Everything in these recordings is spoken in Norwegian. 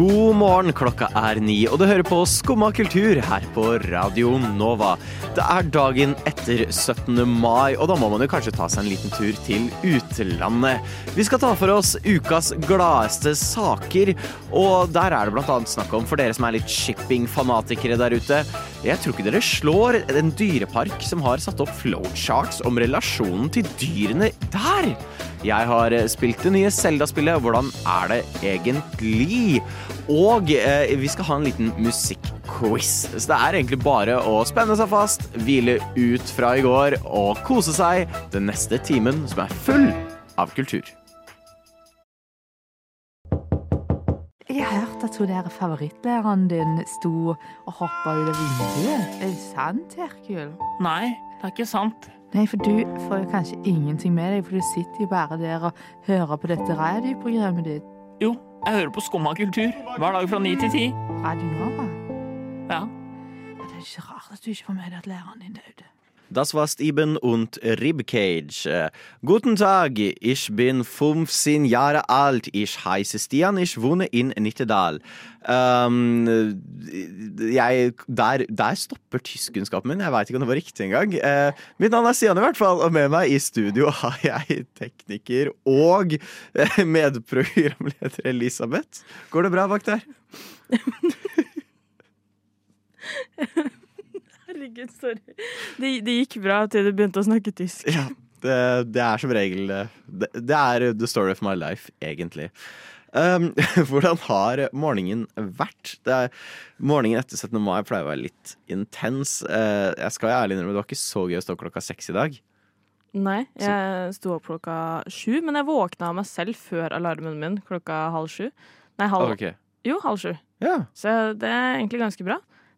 God morgen, klokka er ni, og du hører på Skumma kultur her på Radio Nova. Det er dagen etter 17. mai, og da må man jo kanskje ta seg en liten tur til utlandet. Vi skal ta for oss ukas gladeste saker, og der er det blant annet snakk om, for dere som er litt shipping-fanatikere der ute, jeg tror ikke dere slår en dyrepark som har satt opp flowcharts om relasjonen til dyrene der. Jeg har spilt det nye Zelda-spillet. Hvordan er det egentlig? Og eh, vi skal ha en liten musikkquiz. Så det er egentlig bare å spenne seg fast, hvile ut fra i går og kose seg den neste timen som er full av kultur. Jeg har hørt at hun der favorittlæreren din sto og hoppa ut av vinduet. Er det sant, Herkul? Nei, det er ikke sant. Nei, for du får jo kanskje ingenting med deg, for du sitter jo bare der og hører på dette radioprogrammet ditt. Jo, jeg hører på Skumma kultur hver dag fra ni til ti. Radio Nova. Ja. Ja, det er ikke rart at du ikke får med deg at læreren din døde. Das war Steven und Ribcage. Äh, Guten Tag, ich bin 15 Jahre alt. Ich heiße Stian, ich wohne in Nittedal. Um, jeg, der, der stopper tyskkunnskapen min. Jeg veit ikke om det var riktig engang. Uh, mitt navn er Stian, i hvert fall, og med meg i studio har jeg tekniker og uh, medprogramleder Elisabeth. Går det bra bak der? Herregud, sorry. Det, det gikk bra til du begynte å snakke tysk. Ja, det, det er som regel det, det er the story of my life, egentlig. Um, hvordan har morgenen vært? Det er, morgenen etter 17. mai pleier å være litt intens. Uh, jeg skal ærlig innrømme det var ikke så gøy å stå klokka seks i dag. Nei, jeg sto opp klokka sju, men jeg våkna av meg selv før alarmen min klokka halv sju. Nei, halv okay. Jo, halv sju. Ja. Så det er egentlig ganske bra.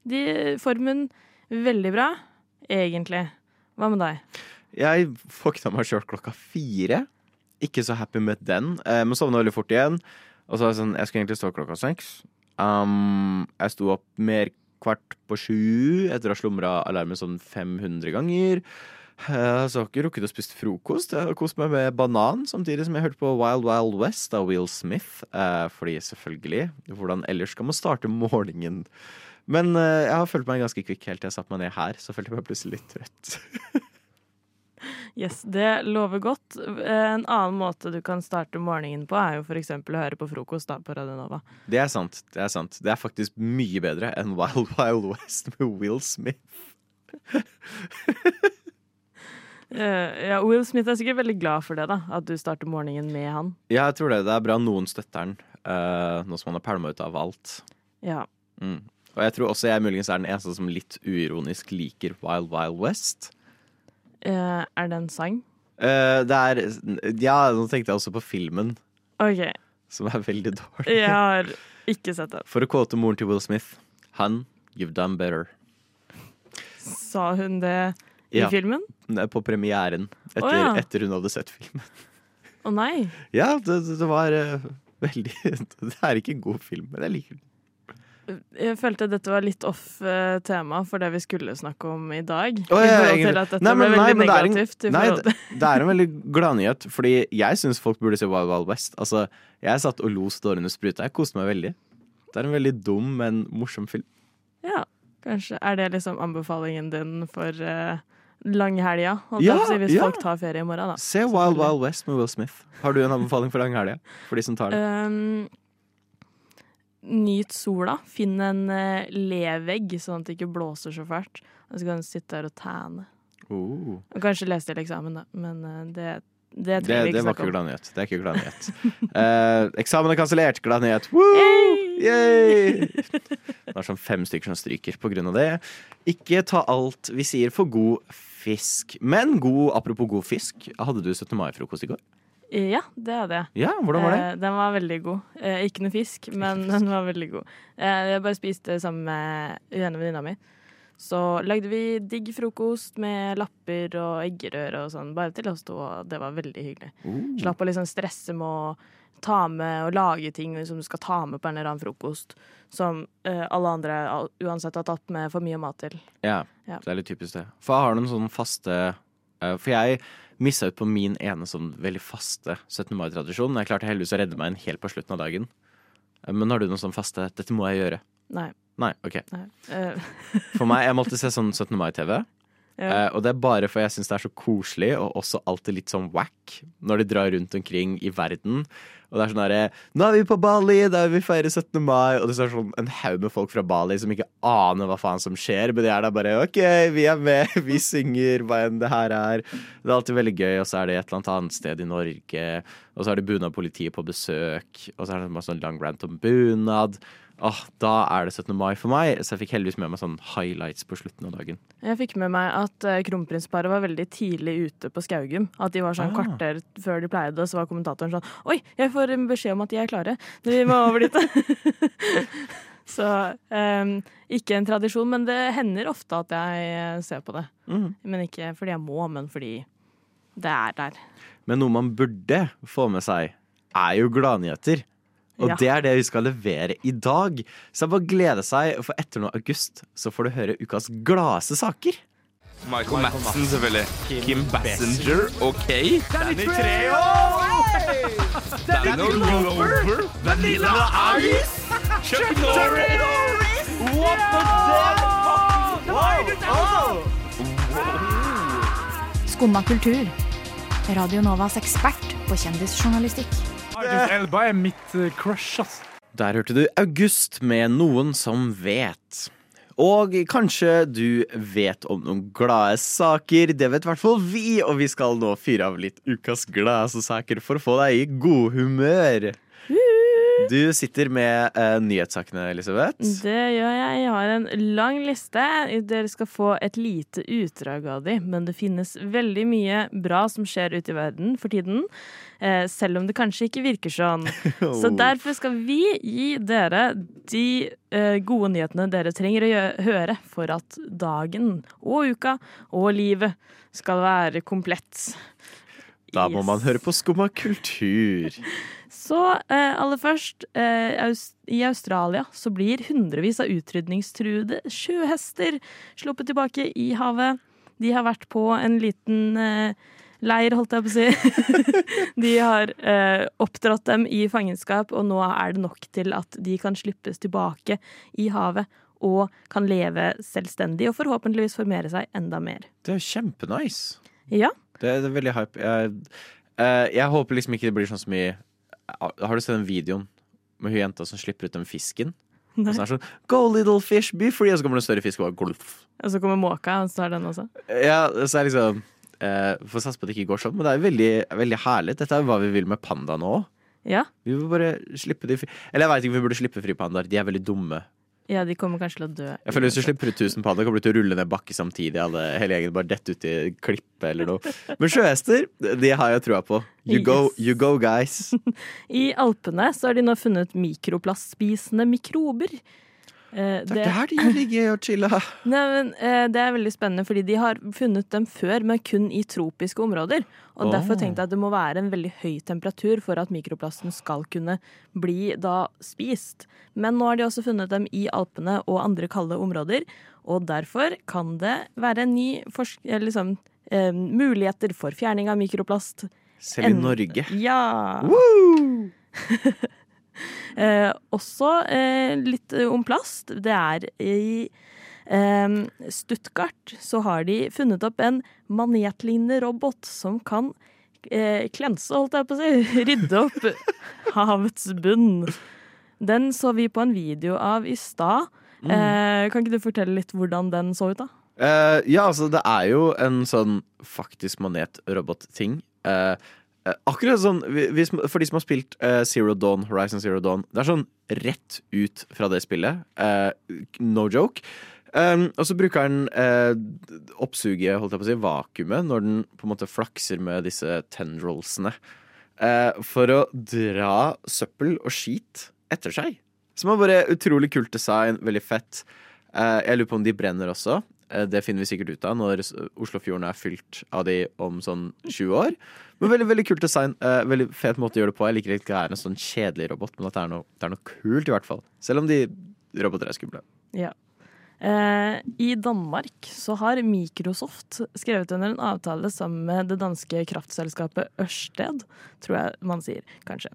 De, formen veldig bra, egentlig. Hva med deg? Jeg våkna meg sjøl klokka fire. Ikke så happy med den, eh, men sovna veldig fort igjen. Og så sånn, jeg skulle egentlig stå klokka seks. Um, jeg sto opp mer kvart på sju etter å ha slumra alarmen sånn 500 ganger. Eh, Så har jeg ikke rukket å spise frokost. Jeg har kost meg med banan, samtidig som jeg hørte på Wild Wild West av Will Smith. Eh, Fordi selvfølgelig, hvordan ellers skal man starte morgenen? Men eh, jeg har følt meg ganske kvikk helt til jeg satte meg ned her. Så følte jeg meg plutselig litt trøtt. Yes, det lover godt. En annen måte du kan starte morgenen på, er jo eksempel å høre på frokost da, på Radionova. Det er sant. Det er sant. Det er faktisk mye bedre enn Wild Wild West med Will Smith. Eh, ja, Will Smith er sikkert veldig glad for det, da. At du starter morgenen med han. Ja, jeg tror det. Det er bra noen støtter han, uh, nå som han har pælma ut av alt. Ja. Mm. Og jeg tror også jeg muligens er den eneste som litt uironisk liker Wild Wild West. Uh, er det en sang? Uh, det er Ja, nå tenkte jeg også på filmen, OK. som er veldig dårlig. Jeg har ikke sett den. For å kåte moren til Will Smith. Han, you've done better. Sa hun det i Ja. filmen? På premieren, etter, oh, ja. etter hun hadde sett filmen. Å nei. Ja, det, det var uh, veldig Det er ikke en god film, men jeg liker den. Jeg følte dette var litt off eh, tema for det vi skulle snakke om i dag. Oh, I ja, forhold til at dette Nei, men- ble nei, veldig men det er en- negativt. Nei, det, det er en veldig gladnyhet, fordi jeg syns folk burde se Wild Wild West. Altså, jeg satt og lo under spruta. Jeg koste meg veldig. Det er en veldig dum, men morsom film. Ja, kanskje. Er det liksom anbefalingen din for uh, langhelga? Ja, si, Hvis ja. folk tar ferie i morgen, da. Se Wild Wild West med Will Smith. Har du en anbefaling for langhelga? For de som tar det. Um, nyt sola. Finn en uh, levegg, sånn at det ikke blåser så fælt. Og så kan du sitte der og tæne. Oh. Og kanskje lese til eksamen, da. Men uh, det, det Det, trenger vi det ikke snakke om. gladnyhet. Det er ikke gladnyhet. Eh, eksamen er kansellert. Gladnyhet. Woo! Yay! Det er sånn fem stykker som stryker på grunn av det. Ikke ta alt vi sier for god fisk. Men god, apropos god fisk, hadde du 17. mai-frokost i går? Ja, det hadde jeg. Ja, hvordan var det? Eh, den var veldig god. Eh, ikke noe fisk, men den var veldig god. Eh, jeg bare spiste sammen med ene venninna mi. Så lagde vi digg frokost med lapper og eggerøre og sånn, bare til oss to, og det var veldig hyggelig. Uh. Slapp å liksom stresse med å ta med og lage ting som du skal ta med på en eller annen frokost. Som eh, alle andre uansett har tatt med for mye mat til. Ja, Ja. det er litt typisk det. For jeg har noen sånne faste eh, For jeg missa ut på min ene sånn veldig faste 17. mai-tradisjon. Jeg klarte heldigvis å redde meg en helt på slutten av dagen. Eh, Men har du noen sånn faste 'dette må jeg gjøre'? Nei. Nei, OK. nei. Uh. For meg, jeg måtte se sånn 17. mai-TV. Eh, og det er bare for jeg syns det er så koselig, og også alltid litt sånn wack, når de drar rundt omkring i verden. Og det er sånn herre Nå er vi på Bali, der vi feirer 17. mai. Og det er sånn en haug med folk fra Bali som ikke aner hva faen som skjer. Men de er der bare OK, vi er med, vi synger, hva enn det her er. Det er alltid veldig gøy, og så er det et eller annet annet sted i Norge. Og så har de bunadpolitiet på besøk, og så er det en sånn lang rant om bunad. Åh, da er det 17. mai for meg, så jeg fikk heldigvis med meg sånn highlights på slutten av dagen. Jeg fikk med meg at eh, kronprinsparet var veldig tidlig ute på Skaugum. At de var sånn Ah. kvarter før de pleide, og så var kommentatoren sånn Oi, jeg får beskjed om at de er klare. Vi må over dit. så um, ikke en tradisjon, men det hender ofte at jeg eh, ser på det. Mm. Men ikke fordi jeg må, men fordi det er der. Men noe man burde få med seg, er jo gladnyheter. Og Ja. det er det vi skal levere i dag. Så er bare gleder glede seg, for etter nå august så får du høre ukas gladeste saker. Michael Madsen, selvfølgelig. Kim Bassinger, OK. Danny Treho! Danny Glover. Vanilla Ice. Chuck Norris. What the fuck? Skumma kultur. Radio Novas ekspert på kjendisjournalistikk. Idris Elba er mitt eh, crush, ass. Der hørte du August med Noen som vet. Og kanskje du vet om noen glade saker. Det vet i hvert fall vi, og vi skal nå fyre av litt ukas glade saker for å få deg i god humør. Du sitter med uh, nyhetssakene, Elisabeth. Det gjør jeg. Jeg har en lang liste. Dere skal få et lite utdrag av de, men det finnes veldig mye bra som skjer ute i verden for tiden. Uh, selv om det kanskje ikke virker sånn. Så derfor skal vi gi dere de uh, gode nyhetene dere trenger å høre for at dagen og uka og livet skal være komplett. Da må Yes. man høre på Skumma kultur. Så eh, aller først, eh, i Australia så blir hundrevis av utrydningstruede sjøhester sluppet tilbake i havet. De har vært på en liten eh, leir, holdt jeg på å si. de har eh, oppdratt dem i fangenskap, og nå er det nok til at de kan slippes tilbake i havet. Og kan leve selvstendig og forhåpentligvis formere seg enda mer. Det er kjempenice. Ja, Det, det er veldig hype. Jeg, eh, jeg håper liksom ikke det blir sånn som i Har du sett den videoen med hun jenta som slipper ut den fisken? Og så er det sånn Go little fish, be free! Og så kommer det en større fisk og bare glulf. Og så kommer måka, og så er den også. Ja, så er det liksom eh, Får satse på at det ikke går sånn, men det er veldig, veldig herlig. Dette er hva vi vil med panda nå. Ja, Vi vil bare slippe de fri. Eller jeg veit ikke om vi burde slippe fri pandaer. De er veldig dumme. Ja de kommer kanskje til å dø. Jeg føler Hvis du slipper ut 1000 padder, kommer du til å rulle ned bakke samtidig. Alle, hele gjengen bare dette ut i klippet eller noe. Men sjøhester, de har jeg trua på. You go, Yes. you go guys. I Alpene så har de nå funnet mikroplastspisende mikrober. Eh, Det er der de ligger og chiller. Nei, men, eh, det er veldig spennende, fordi de har funnet dem før, men kun i tropiske områder. Og oh. Derfor tenkte jeg at det må være en veldig høy temperatur for at mikroplasten skal kunne bli da spist. Men nå har de også funnet dem i Alpene og andre kalde områder, og derfor kan det være en ny forsk eller liksom, eh, muligheter for fjerning av mikroplast. Selv i Norge. Ja! Eh, også eh, litt eh, om plast. Det er i eh, Stuttgart så har de funnet opp en manetlignende robot som kan eh, klense, holdt jeg på å si, rydde opp havets bunn. Den så vi på en video av i stad. Eh, kan ikke du fortelle litt hvordan den så ut, da? Eh, ja, altså, det er jo en sånn faktisk manetrobot-ting. Uh, akkurat sånn hvis, For de som har spilt uh, Zero Dawn, Horizon Zero Dawn, det er sånn rett ut fra det spillet. Uh, no joke. Um, og så bruker den uh, oppsuget, holdt jeg på å si, vakuumet, når den på en måte flakser med disse tendrilsene. eh, for å dra søppel og skit etter seg. Som er bare utrolig kult design, veldig fett. Eh, jeg lurer på om de brenner også. Eh, Det finner vi sikkert ut av når Oslofjorden er fylt av de om sånn 20 år. Men veldig veldig kult design. Eh, veldig fet måte å gjøre det på. Jeg liker ikke at det er en sånn kjedelig robot, men at det er noe, det er noe kult, i hvert fall. Selv om de roboter er skumle. Ja. Eh, I Danmark så har Microsoft skrevet under en avtale sammen med det danske kraftselskapet Ørsted, tror jeg man sier, kanskje,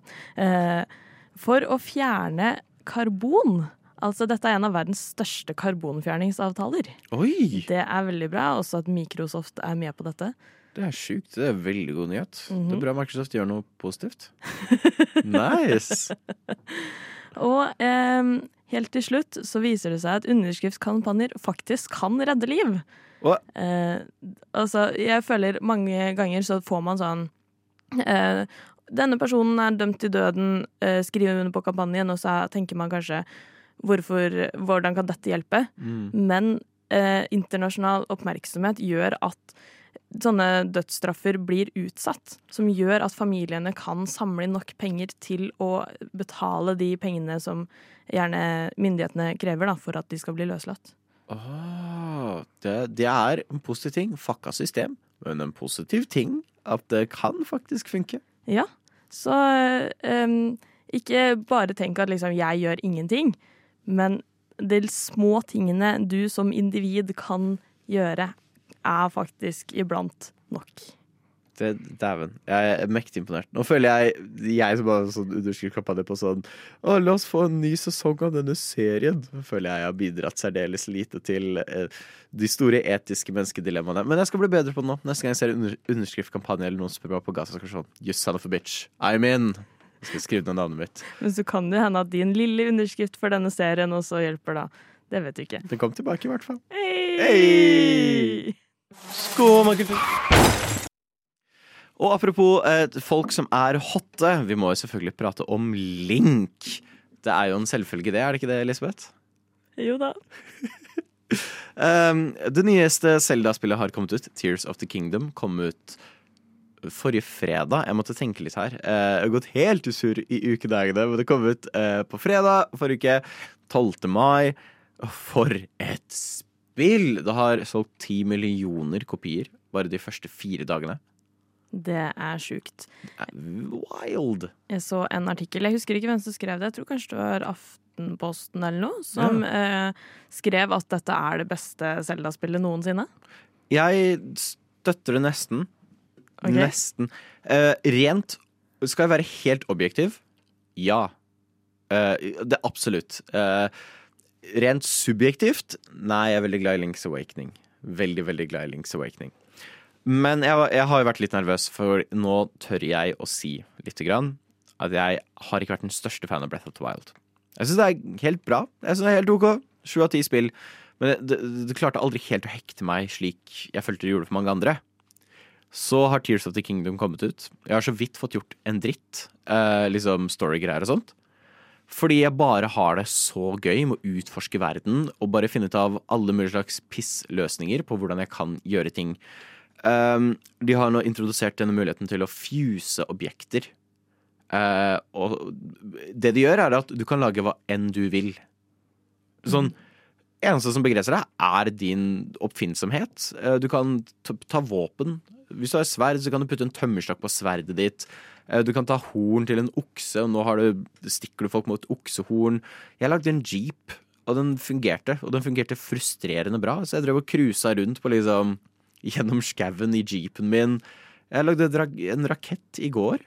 for å fjerne karbon. Altså, dette er en av verdens største karbonfjerningsavtaler. Oi! Det er veldig bra, også at Microsoft er med på dette. Det er sjukt. Det er veldig god nyhet. Mhm. Det er bra Microsoft gjør noe positivt. Nice! Og eh, helt til slutt så viser det seg at underskriftskampanjer faktisk kan redde liv. Eh, altså, jeg føler mange ganger så får man sånn eh, Denne personen er dømt til døden, eh, skriver under på kampanjen, og så tenker man kanskje hvorfor, hvordan kan dette hjelpe? Mm. Men eh, internasjonal oppmerksomhet gjør at sånne dødsstraffer blir utsatt. Som gjør at familiene kan samle inn nok penger til å betale de pengene som gjerne myndighetene krever da, for at de skal bli løslatt. Oh, det, det er en positiv ting. Fucka system. Men en positiv ting at det kan faktisk funke. Ja, så um, ikke bare tenk at liksom jeg gjør ingenting, men de små tingene du som individ kan gjøre, er faktisk iblant nok. Dæven. Jeg er mektig imponert. Nå føler jeg jeg som har sånn det på sånn Å, la oss få en ny sesong av denne serien. Føler jeg jeg har bidratt særdeles lite til eh, de store etiske menneskedilemmaene. Men jeg skal bli bedre på det nå. Neste gang jeg ser en under, underskriftkampanje eller noen spør meg på gata, skal jeg sånn You son of a bitch. I'm in. Jeg skal skrive ned navnet mitt. Men så kan det hende at din lille underskrift for denne serien også hjelper, da. Det vet du ikke. Den kom tilbake, i hvert fall. Hei! Hei! Skål, kultur! Og apropos eh, folk som er hotte, vi må jo selvfølgelig prate om Link. Det er jo en selvfølge, det, er det ikke det, Elisabeth? Jo da. Um, det nyeste Zelda-spillet har kommet ut. Tears of the Kingdom kom ut forrige fredag. Jeg måtte tenke litt her. Eh, jeg har gått helt i surr i ukedagene, men det kom ut eh, på fredag forrige uke. 12. mai. For et spill! Det har solgt ti millioner kopier bare de første fire dagene. Det er sjukt. Wild! Jeg så en artikkel, jeg husker ikke hvem som skrev det, jeg tror kanskje det var Aftenposten eller noe, som eh, skrev at dette er det beste Zelda-spillet noensinne. Jeg støtter det nesten. Ok. Nesten. Uh, rent Skal jeg være helt objektiv? Ja. Uh, det absolutt. Uh, rent subjektivt? Nei, jeg er veldig glad i Link's Awakening. Veldig, veldig glad i Link's Awakening. Men jeg, jeg har jo vært litt nervøs, for nå tør jeg å si lite grann at jeg har ikke vært den største fan av Breath of the Wild. Jeg syns det er helt bra. Jeg synes det er helt OK. Sju av ti spill. Men det, det, det klarte aldri helt å hekte meg slik jeg følte det gjorde for mange andre. Så har Tears of the Kingdom kommet ut. Jeg har så vidt fått gjort en dritt. Eh, liksom storygreier og sånt. Fordi jeg bare har det så gøy med å utforske verden og bare finne ut av alle mulige slags pissløsninger på hvordan jeg kan gjøre ting. Um, de har nå introdusert denne muligheten til å fuse objekter. Uh, og det de gjør, er at du kan lage hva enn du vil. Sånn Eneste som begrenser deg, er din oppfinnsomhet. Uh, Du kan ta, ta våpen. Hvis du har sverd, så kan du putte en tømmerstokk på sverdet ditt. Eh, Du kan ta horn til en okse, og nå har du, stikker du folk mot oksehorn. Jeg lagde en jeep, og den fungerte. Og den fungerte frustrerende bra, så jeg drev og cruisa rundt på liksom gjennom skauen i jeepen min. Jeg lagde en rakett i går.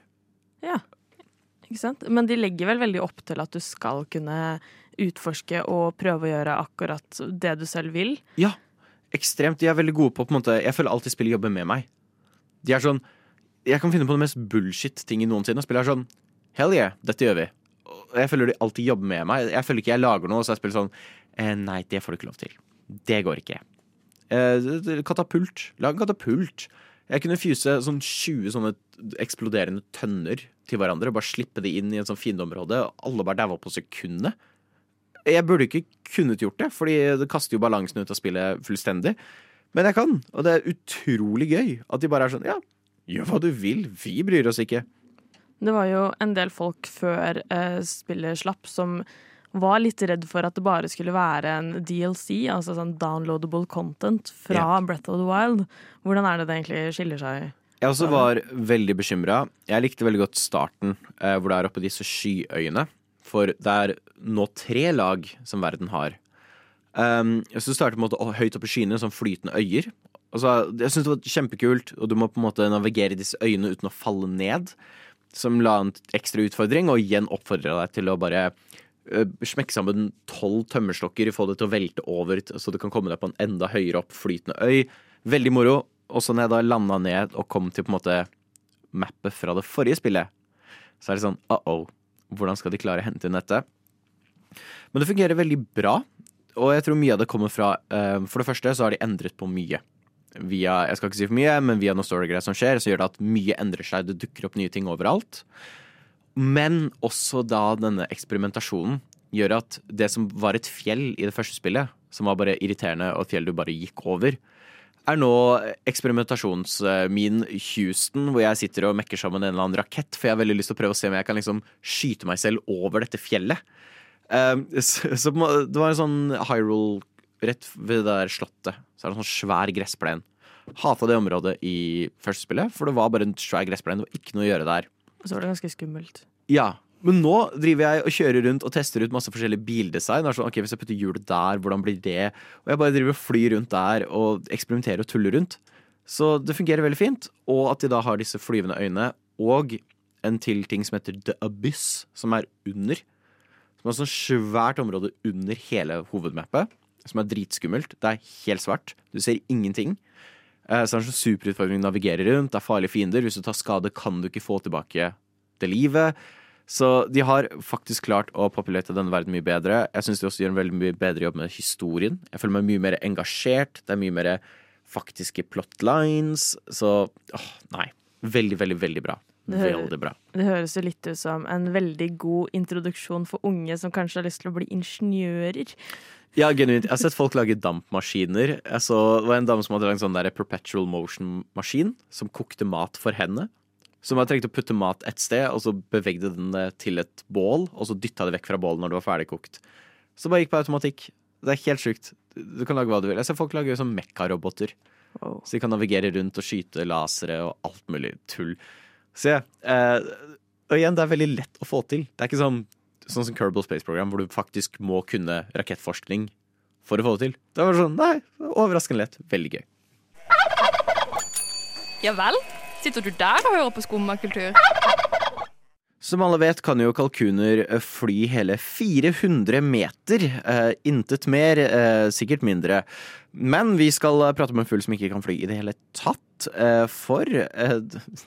Ja, ikke sant? Men de legger vel veldig opp til at du skal kunne utforske og prøve å gjøre akkurat det du selv vil. Ja, ekstremt. De er veldig gode på på måte Jeg føler alltid spillet jobber med meg. De er sånn Jeg kan finne på det mest bullshit-ting noensinne, spillet er sånn Hell yeah, dette gjør vi. Jeg føler de alltid jobber med meg. Jeg føler ikke jeg lager noe, så jeg spiller sånn eh, Nei, det får du ikke lov til. Det går ikke. Eh, katapult. Lag en katapult. Jeg kunne fuse sånn 20 sånne eksploderende tønner til hverandre. og Bare slippe de inn i et sånt fiendeområde. og Alle bare daua på sekundet. Jeg burde ikke kunnet gjort det, fordi det kaster jo balansen ut av spillet fullstendig. Men jeg kan, og det er utrolig gøy at de bare er sånn Ja, gjør hva du vil. Vi bryr oss ikke. Det var jo en del folk før eh, spillet slapp som var litt redd for at det bare skulle være en DLC, altså sånn downloadable content fra yeah. Breath of the Wild. Hvordan er det det egentlig skiller seg? Jeg også var veldig bekymra. Jeg likte veldig godt starten, eh, hvor det er oppe disse skyøyene. For det er nå tre lag som verden har. Um, så starter på en måte høyt oppe i skyene, sånn flytende øyer. Altså, jeg syns det var kjempekult, og du må på en måte navigere i disse øyene uten å falle ned. Som la en ekstra utfordring, og igjen oppfordra deg til å bare uh, smekke sammen tolv tømmerstokker, få det til å velte over, så du kan komme deg på en enda høyere opp flytende øy. Veldig moro. Og så når jeg da landa ned og kom til på en måte mappet fra det forrige spillet, så er det sånn uh-oh, hvordan skal de klare å hente inn dette? Men det fungerer veldig bra, og jeg tror mye av det kommer fra uh, For det første så har de endret på mye. Via, jeg skal ikke si for mye, men via noen storygreier som skjer, så gjør det at mye endrer seg. Det dukker opp nye ting overalt. Men også da denne eksperimentasjonen gjør at det som var et fjell i det første spillet, som var bare irriterende og et fjell du bare gikk over, er nå eksperimentasjonsmin Houston, hvor jeg sitter og mekker sammen en eller annen rakett, for jeg har veldig lyst til å prøve å se om jeg kan liksom skyte meg selv over dette fjellet. Um, så, så det var en sånn Hyrule rett ved det der slottet. Så er det en sånn svær gressplen. Hata det området i første spillet, for det var bare en svær gressplen. Det var ikke noe å gjøre der. Og så var det ganske skummelt. Ja, men nå driver jeg og kjører rundt og tester ut masse forskjellige bildesign. Sånn, ok, Hvis jeg putter hjulet der, hvordan blir det? Og jeg bare driver og flyr rundt der og eksperimenterer og tuller rundt. Så det fungerer veldig fint. Og at de da har disse flyvende øyne og en til ting som heter The Abyss, som er under. Som et sånt svært område under hele hovedmappet. Som er dritskummelt. Det er helt svart. Du ser ingenting. Eh, Så det er en sånn superutfordring å navigere rundt. Det er farlige fiender. Hvis du tar skade, kan du ikke få tilbake det livet. Så de har faktisk klart å populere denne verden mye bedre. Jeg syns de også gjør en veldig mye bedre jobb med historien. Jeg føler meg mye mer engasjert. Det er mye mer faktiske plotlines. Så åh, nei. Veldig, veldig, veldig bra. Det Veldig bra. Det høres jo litt ut som en veldig god introduksjon for unge som kanskje har lyst til å bli ingeniører. Ja, genuint. Jeg har sett folk lage dampmaskiner. Så, det var en dame som hadde lagd en sånn der perpetual motion-maskin som kokte mat for henne. Som jeg trengte å putte mat et sted, og så bevegde den det til et bål, og så dytta det vekk fra bålet når det var ferdig kokt. Så bare gikk på automatikk. Det er helt sjukt. Du kan lage hva du vil. Jeg ser folk lage sånn mekkaroboter. Wow. Så de kan navigere rundt og skyte lasere og alt mulig tull. Se. Eh, og igjen, det er veldig lett å få til. Det er ikke sånn, sånn som Kerbal Space Program, hvor du faktisk må kunne rakettforskning for å få det til. Det var sånn, nei, overraskende lett. Veldig gøy. Ja vel? Sitter du der og hører på skummakultur? Som alle vet, kan jo kalkuner eh, fly hele 400 meter. Eh, intet mer, eh, sikkert mindre. Men vi skal eh, prate om en fugl som ikke kan fly i det hele tatt. Eh, for eh,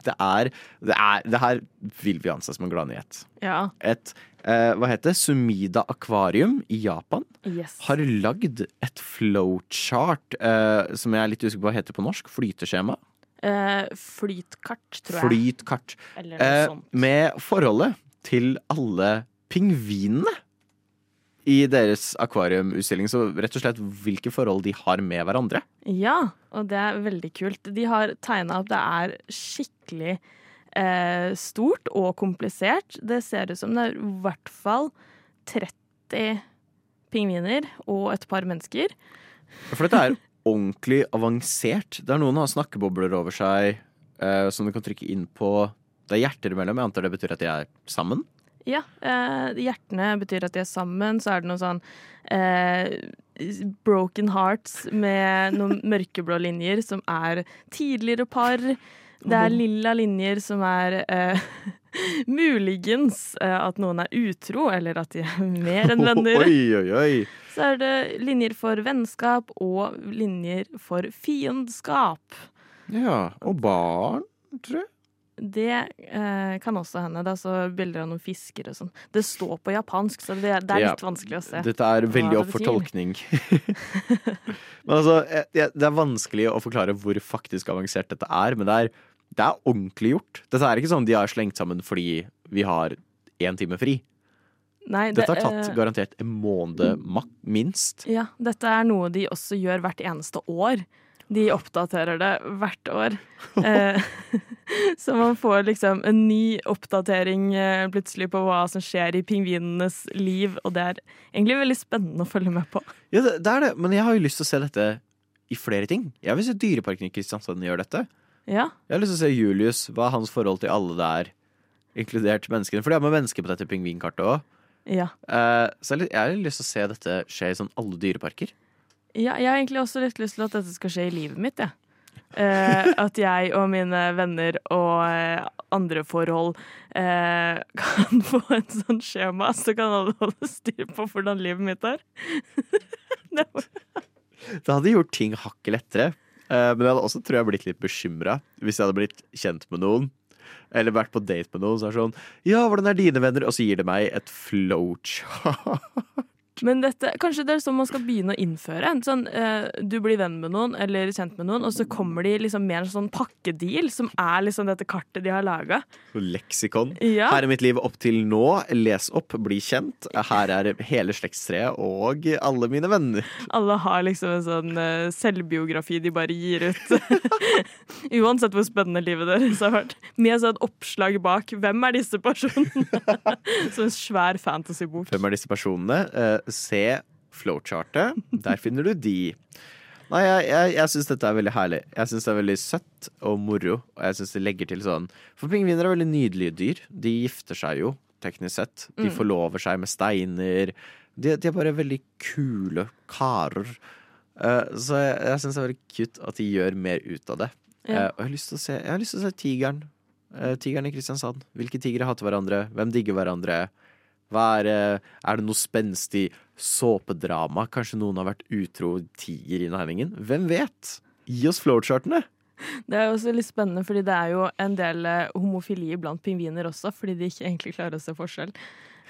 det er, det er Det her vil vi anse som en gladnyhet. Ja. Et hva heter det? Sumida akvarium i Japan Yes. har lagd et flowchart som jeg er litt usikker på hva heter på norsk. Flyteskjema. Eh, flytkart, tror jeg. Flytkart. Eh, sånt. med forholdet til alle pingvinene i deres akvariumutstilling. Så rett og slett hvilke forhold de har med hverandre. Ja, og det er veldig kult. De har tegna opp Det er skikkelig eh, stort og komplisert. Det ser ut som det er i hvert fall 30 pingviner og et par mennesker. For dette er ordentlig avansert. Det er noen har snakkebobler over seg eh, som du kan trykke inn på. Det er hjerter imellom. Jeg antar det betyr at de er sammen. Ja, eh, hjertene betyr at de er sammen. Så er det noe sånn eh, broken hearts med noen mørkeblå linjer som er tidligere par. Det er lilla linjer som er eh, muligens eh, at noen er utro, eller at de er mer enn venner. Oi, oi, oi. Så er det linjer for vennskap og linjer for fiendskap. Ja, og barn, tror jeg. Det eh, kan også hende. Det er så bilder av noen fisker og sånn. Det står på japansk, så det, det er Ja. litt vanskelig å se. Dette er veldig opp for tolkning. men altså, det det er vanskelig å forklare hvor faktisk avansert dette er, men det er, det er ordentlig gjort. Dette er ikke sånn de har slengt sammen fordi vi har én time fri. Nei, det, Dette har tatt eh, garantert en måned minst. ja, dette er noe de også gjør hvert eneste år. De oppdaterer det hvert år. Eh, så man får liksom en ny oppdatering eh, plutselig på hva som skjer i pingvinenes liv, og det er egentlig veldig spennende å følge med på. Ja, det, det er det, men jeg har jo lyst til å se dette i flere ting. Jeg vil se Dyreparken i Kristiansand gjøre dette. Ja, Jeg har lyst til å se Julius. Hva er hans forhold til alle der, inkludert menneskene? For de har med mennesker på dette pingvinkartet òg. Ja. Eh, så jeg har lyst til å se dette skje i sånn alle dyreparker. Ja, jeg har egentlig også litt lyst til at dette skal skje i livet mitt, jeg. Eh, at jeg og mine venner og eh, andre forhold eh, kan få en sånn skjema, så kan alle holde styr på hvordan livet mitt er. det Det hadde gjort ting hakket lettere. eh, men jeg hadde også tror jeg blitt litt bekymra hvis jeg hadde blitt kjent med noen. Eller vært på date med noen så er det sånn Ja, hvordan er dine venner? Og så gir det meg et flowchart. Men dette, kanskje det er sånn man skal begynne å innføre. En Sånn, eh, du blir venn med noen eller kjent med noen, og så kommer de liksom med en sånn pakkedeal som er liksom dette kartet de har laga. Leksikon. Ja. Her er mitt liv opp til nå. Les opp, bli kjent. Her er hele slektstreet og alle mine venner. Alle har liksom en sånn eh, selvbiografi de bare gir ut. Uansett hvor spennende livet deres har vært. Med sånn oppslag bak. Hvem er disse personene? Som en svær fantasybok. Hvem er disse personene? Eh, se flowchartet. Der finner du de. Nei, jeg, jeg, jeg syns dette er veldig herlig. Jeg syns det er veldig søtt og moro. Og jeg synes det legger til sånn For pingviner er veldig nydelige dyr. De gifter seg jo, teknisk sett. De Mm. forlover seg med steiner. De, de er bare veldig kule karer. Uh, så jeg, jeg syns det er veldig cute at de gjør mer ut av det. Ja. Uh, og jeg har lyst til å se, til å se tigeren. Uh, tigeren i Kristiansand. Hvilke tigre hater hverandre? Hvem digger hverandre? Hva er, eh, er det noe spenstig såpedrama? Kanskje noen har vært utro tiger i næringen? Hvem vet? Gi oss flowchartene! Det er jo også litt spennende, fordi det er jo en del eh, homofili blant pingviner også, fordi de ikke egentlig klarer å se forskjell.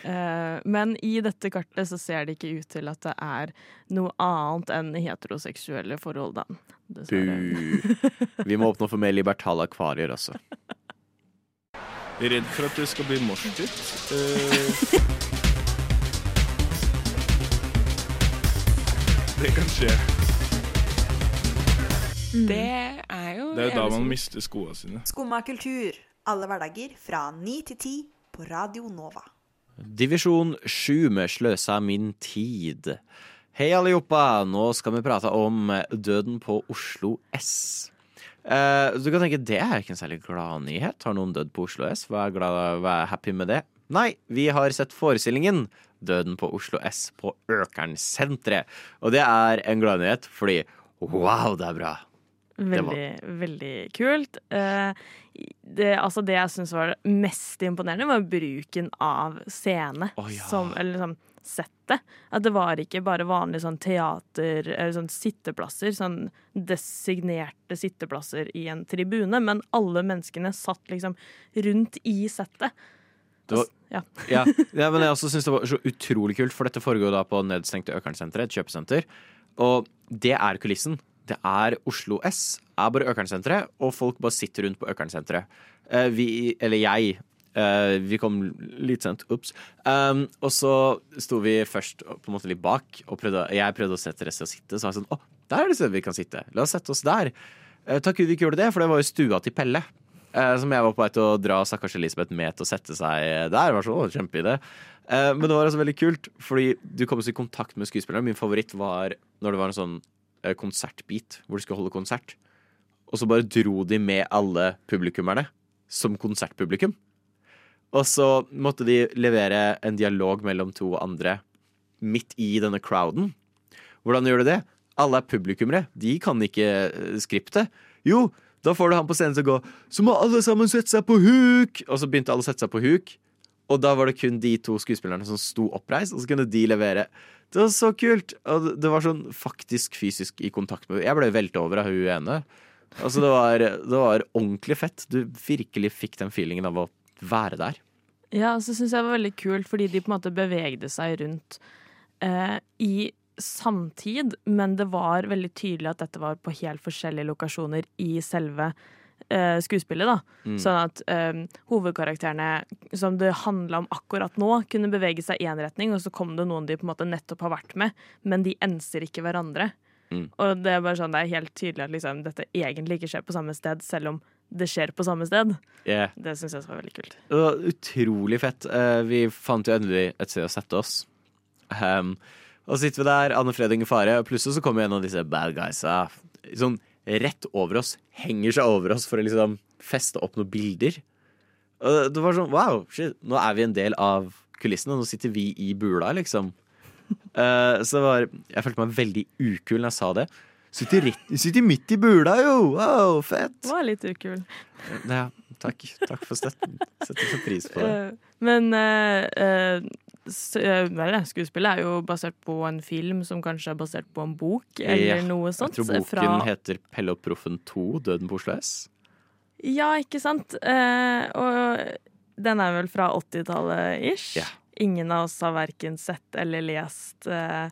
Eh, Men i dette kartet så ser det ikke ut til at det er noe annet enn heteroseksuelle forhold, da. Dessverre. Bu. Vi må åpne for mer libertale akvarier også. Redd for at det skal bli morsdytt. Eh, det kan skje. Det er jo Det er jo da man mister skoene sine. Skumma kultur. Alle hverdager fra ni til ti på Radio Nova. Divisjon 7 med Sløsa min tid. Hei, alle joppa! Nå skal vi prate om døden på Oslo S. Eh, du kan tenke det er ikke en særlig glad nyhet. Har noen dødd på Oslo S? Hva er, glad, hva er happy med det? Nei, vi har sett forestillingen Døden på Oslo S på Økernsenteret. Og det er en gladnyhet, fordi wow, det er bra. Veldig, veldig kult. Eh, Det, altså det jeg syns var mest imponerende, var bruken av scene. Oh, ja. som, eller sånn settet. At det var ikke bare vanlige sånn teater eller sånn sitteplasser, sånn designerte sitteplasser i en tribune, men alle menneskene satt liksom rundt i settet. Det var, Ja. ja, ja, men jeg også synes det var så utrolig kult, for dette foregår da på nedstengte Økernsenteret, et kjøpesenter. Og det er kulissen. Det er Oslo S, er bare Økernsenteret, og folk bare sitter rundt på Økernsenteret. Eh, vi, eller jeg, eh, vi kom litt sent, Ops. Um, og så sto vi først på en måte litt bak, og prøvde, jeg prøvde å sette resten å sitte, så var jeg sånn, å, der er det stedet vi kan sitte. La oss sette oss der. Uh, takk Gud vi ikke gjorde det, for det var jo stua til Pelle. Uh, som jeg var på vei til å dra stakkars Elisabeth med til å sette seg der. Det var så, å, kjempeidé. Eh, men det var altså veldig kult, fordi du kom i kontakt med skuespilleren. Min favoritt var når det var en sånn konsertbit hvor du skulle holde konsert. Og så bare dro de med alle publikummerne som konsertpublikum. Og så måtte de levere en dialog mellom to andre midt i denne crowden. Hvordan gjør du det? Alle er publikummere. De kan ikke eh, skriptet. Jo, da får du han på scenen som går Så må alle sammen sette seg på huk! Og så begynte alle å sette seg på huk. Og da var det kun de to skuespillerne som sto oppreist, og så kunne de levere. Det var så kult! Og det var sånn faktisk fysisk i kontakt med Jeg ble velta over av hun ene. Altså, det var, det var ordentlig fett. Du virkelig fikk den feelingen av å være der. Ja, så syns jeg det var veldig kult, fordi de på en måte bevegde seg rundt eh, i samtid, men det var veldig tydelig at dette var på helt forskjellige lokasjoner i selve eh, skuespillet. da. Mm. Sånn at eh, hovedkarakterene som det handla om akkurat nå, kunne bevege seg i én retning, og så kom det noen de på en måte nettopp har vært med, men de enser ikke hverandre. Mm. Og det er bare sånn, det er helt tydelig at liksom, dette egentlig ikke skjer på samme sted, selv om det skjer på samme sted. Yeah. Det syns jeg var veldig kult. Det var utrolig fett. Eh, vi fant jo endelig et sted å sette oss. Um, og så sitter vi der, Anne Fred og Inge Fare, og plutselig så kommer en av disse bad guysa sånn rett over oss. Henger seg over oss for å liksom feste opp noen bilder. Og det var sånn wow, shit, nå er vi en del av kulissene. Nå sitter vi i bula, liksom. Uh, så det var Jeg følte meg veldig ukul når jeg sa det. Sitter, sitter midt i bula, jo! Wow, fett! Det var litt ukul. Ja, takk. Takk for støtten. Setter så pris på det. Eh, Men uh, eh, eh, skuespillet er jo basert på en film som kanskje er basert på en bok, eller Ja, noe sånt. Jeg tror boken fra- heter Pelle og Proffen 2, Døden på Oslo S. Ja, ikke sant? Eh, og den er vel fra 80-tallet ish. Ja. Ingen av oss har verken sett eller lest uh,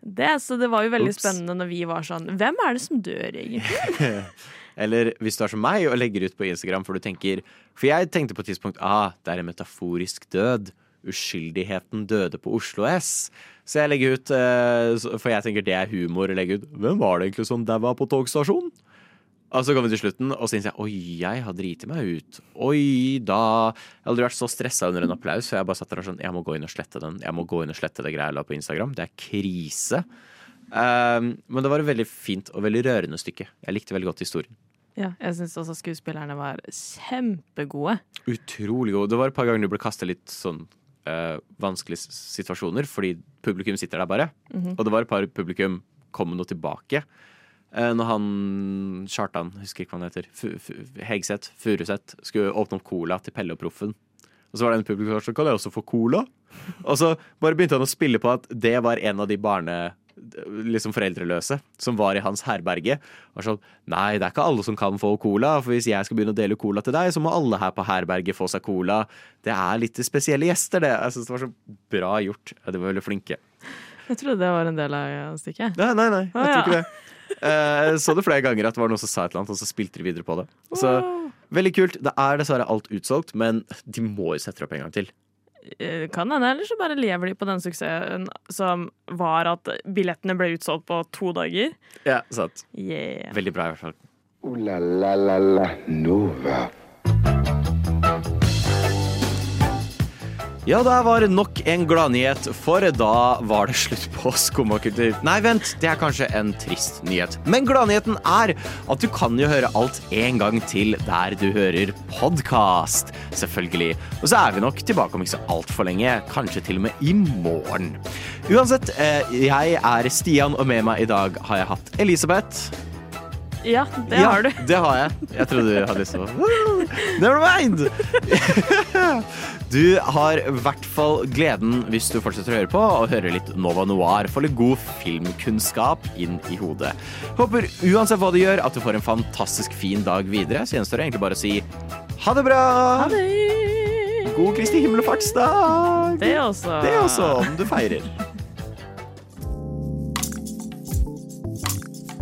det, så det var jo veldig Ups. spennende når vi var sånn Hvem er det som dør, egentlig? Eller hvis du er som meg og legger ut på Instagram for du tenker For jeg tenkte på et tidspunkt ah, det er en metaforisk død. Uskyldigheten døde på Oslo S. Så jeg legger ut, eh, for jeg tenker det er humor å legge ut. Hvem var det egentlig som daua på togstasjonen? Og så kommer vi til slutten, og så innser jeg oi, jeg har driti meg ut. Oi da. Jeg har aldri vært så stressa under en applaus, så jeg bare satt der og sånn Jeg må gå inn og slette den. Jeg må gå inn og slette det greia jeg la på Instagram. Det er krise. Um, men det var et veldig fint og veldig rørende stykke. Jeg likte veldig godt historien. Ja, jeg syns også skuespillerne var kjempegode. Utrolig gode. Det var et par ganger du ble kasta litt sånn uh, vanskelige situasjoner, fordi publikum sitter der bare. Mhm. Og det var et par publikum kom nå tilbake. Eh, når han Kjartan, husker ikke hva han heter, F F Hegseth, Furuseth, skulle åpne opp cola til Pelle og Proffen. Og så var det en publikum som kan jeg også få cola? Og så bare begynte han å spille på at det var en av de barne liksom foreldreløse som var i hans herberge. Og sånn, Nei, det er ikke alle som kan få cola, for hvis jeg skal begynne å dele cola til deg, så må alle her på herberget få seg cola. Det er litt spesielle gjester, det. Jeg synes det var så bra gjort. De var veldig flinke. Jeg trodde det var en del av stykket. Nei, nei, nei, jeg tror ikke det. Eh, Jeg så det flere ganger at det var noen som sa et eller annet, og så spilte de videre på det. Så veldig kult. Det er dessverre alt utsolgt, men de må jo sette det opp en gang til. Eh, Kan hende, eller så bare lever de på den suksessen som var at billettene ble utsolgt på to dager. Ja, sant. Yeah. Veldig bra, i hvert fall. Uh, la la la la Nova. Ja, det var nok en gladnyhet, for da var det slutt på skummakultur. Nei, vent, det er kanskje en trist nyhet. Men gladnyheten er at du kan jo høre alt en gang til der du hører podkast. Selvfølgelig. Og så er vi nok tilbake om ikke så altfor lenge, kanskje til og med i morgen. Uansett, eh, jeg er Stian, og med meg i dag har jeg hatt Elisabeth. Ja, det ja, har du. Det har jeg. Jeg trodde du hadde lyst til å Never mind! Du har i hvert fall gleden, hvis du fortsetter å høre på, å høre litt Nova Noir. Få litt god filmkunnskap inn i hodet. Håper uansett hva du gjør, at du får en fantastisk fin dag videre. Så gjenstår det egentlig bare å si ha det bra! Ha det! God Kristi himmelfartsdag! Det også. Det også, om du feirer.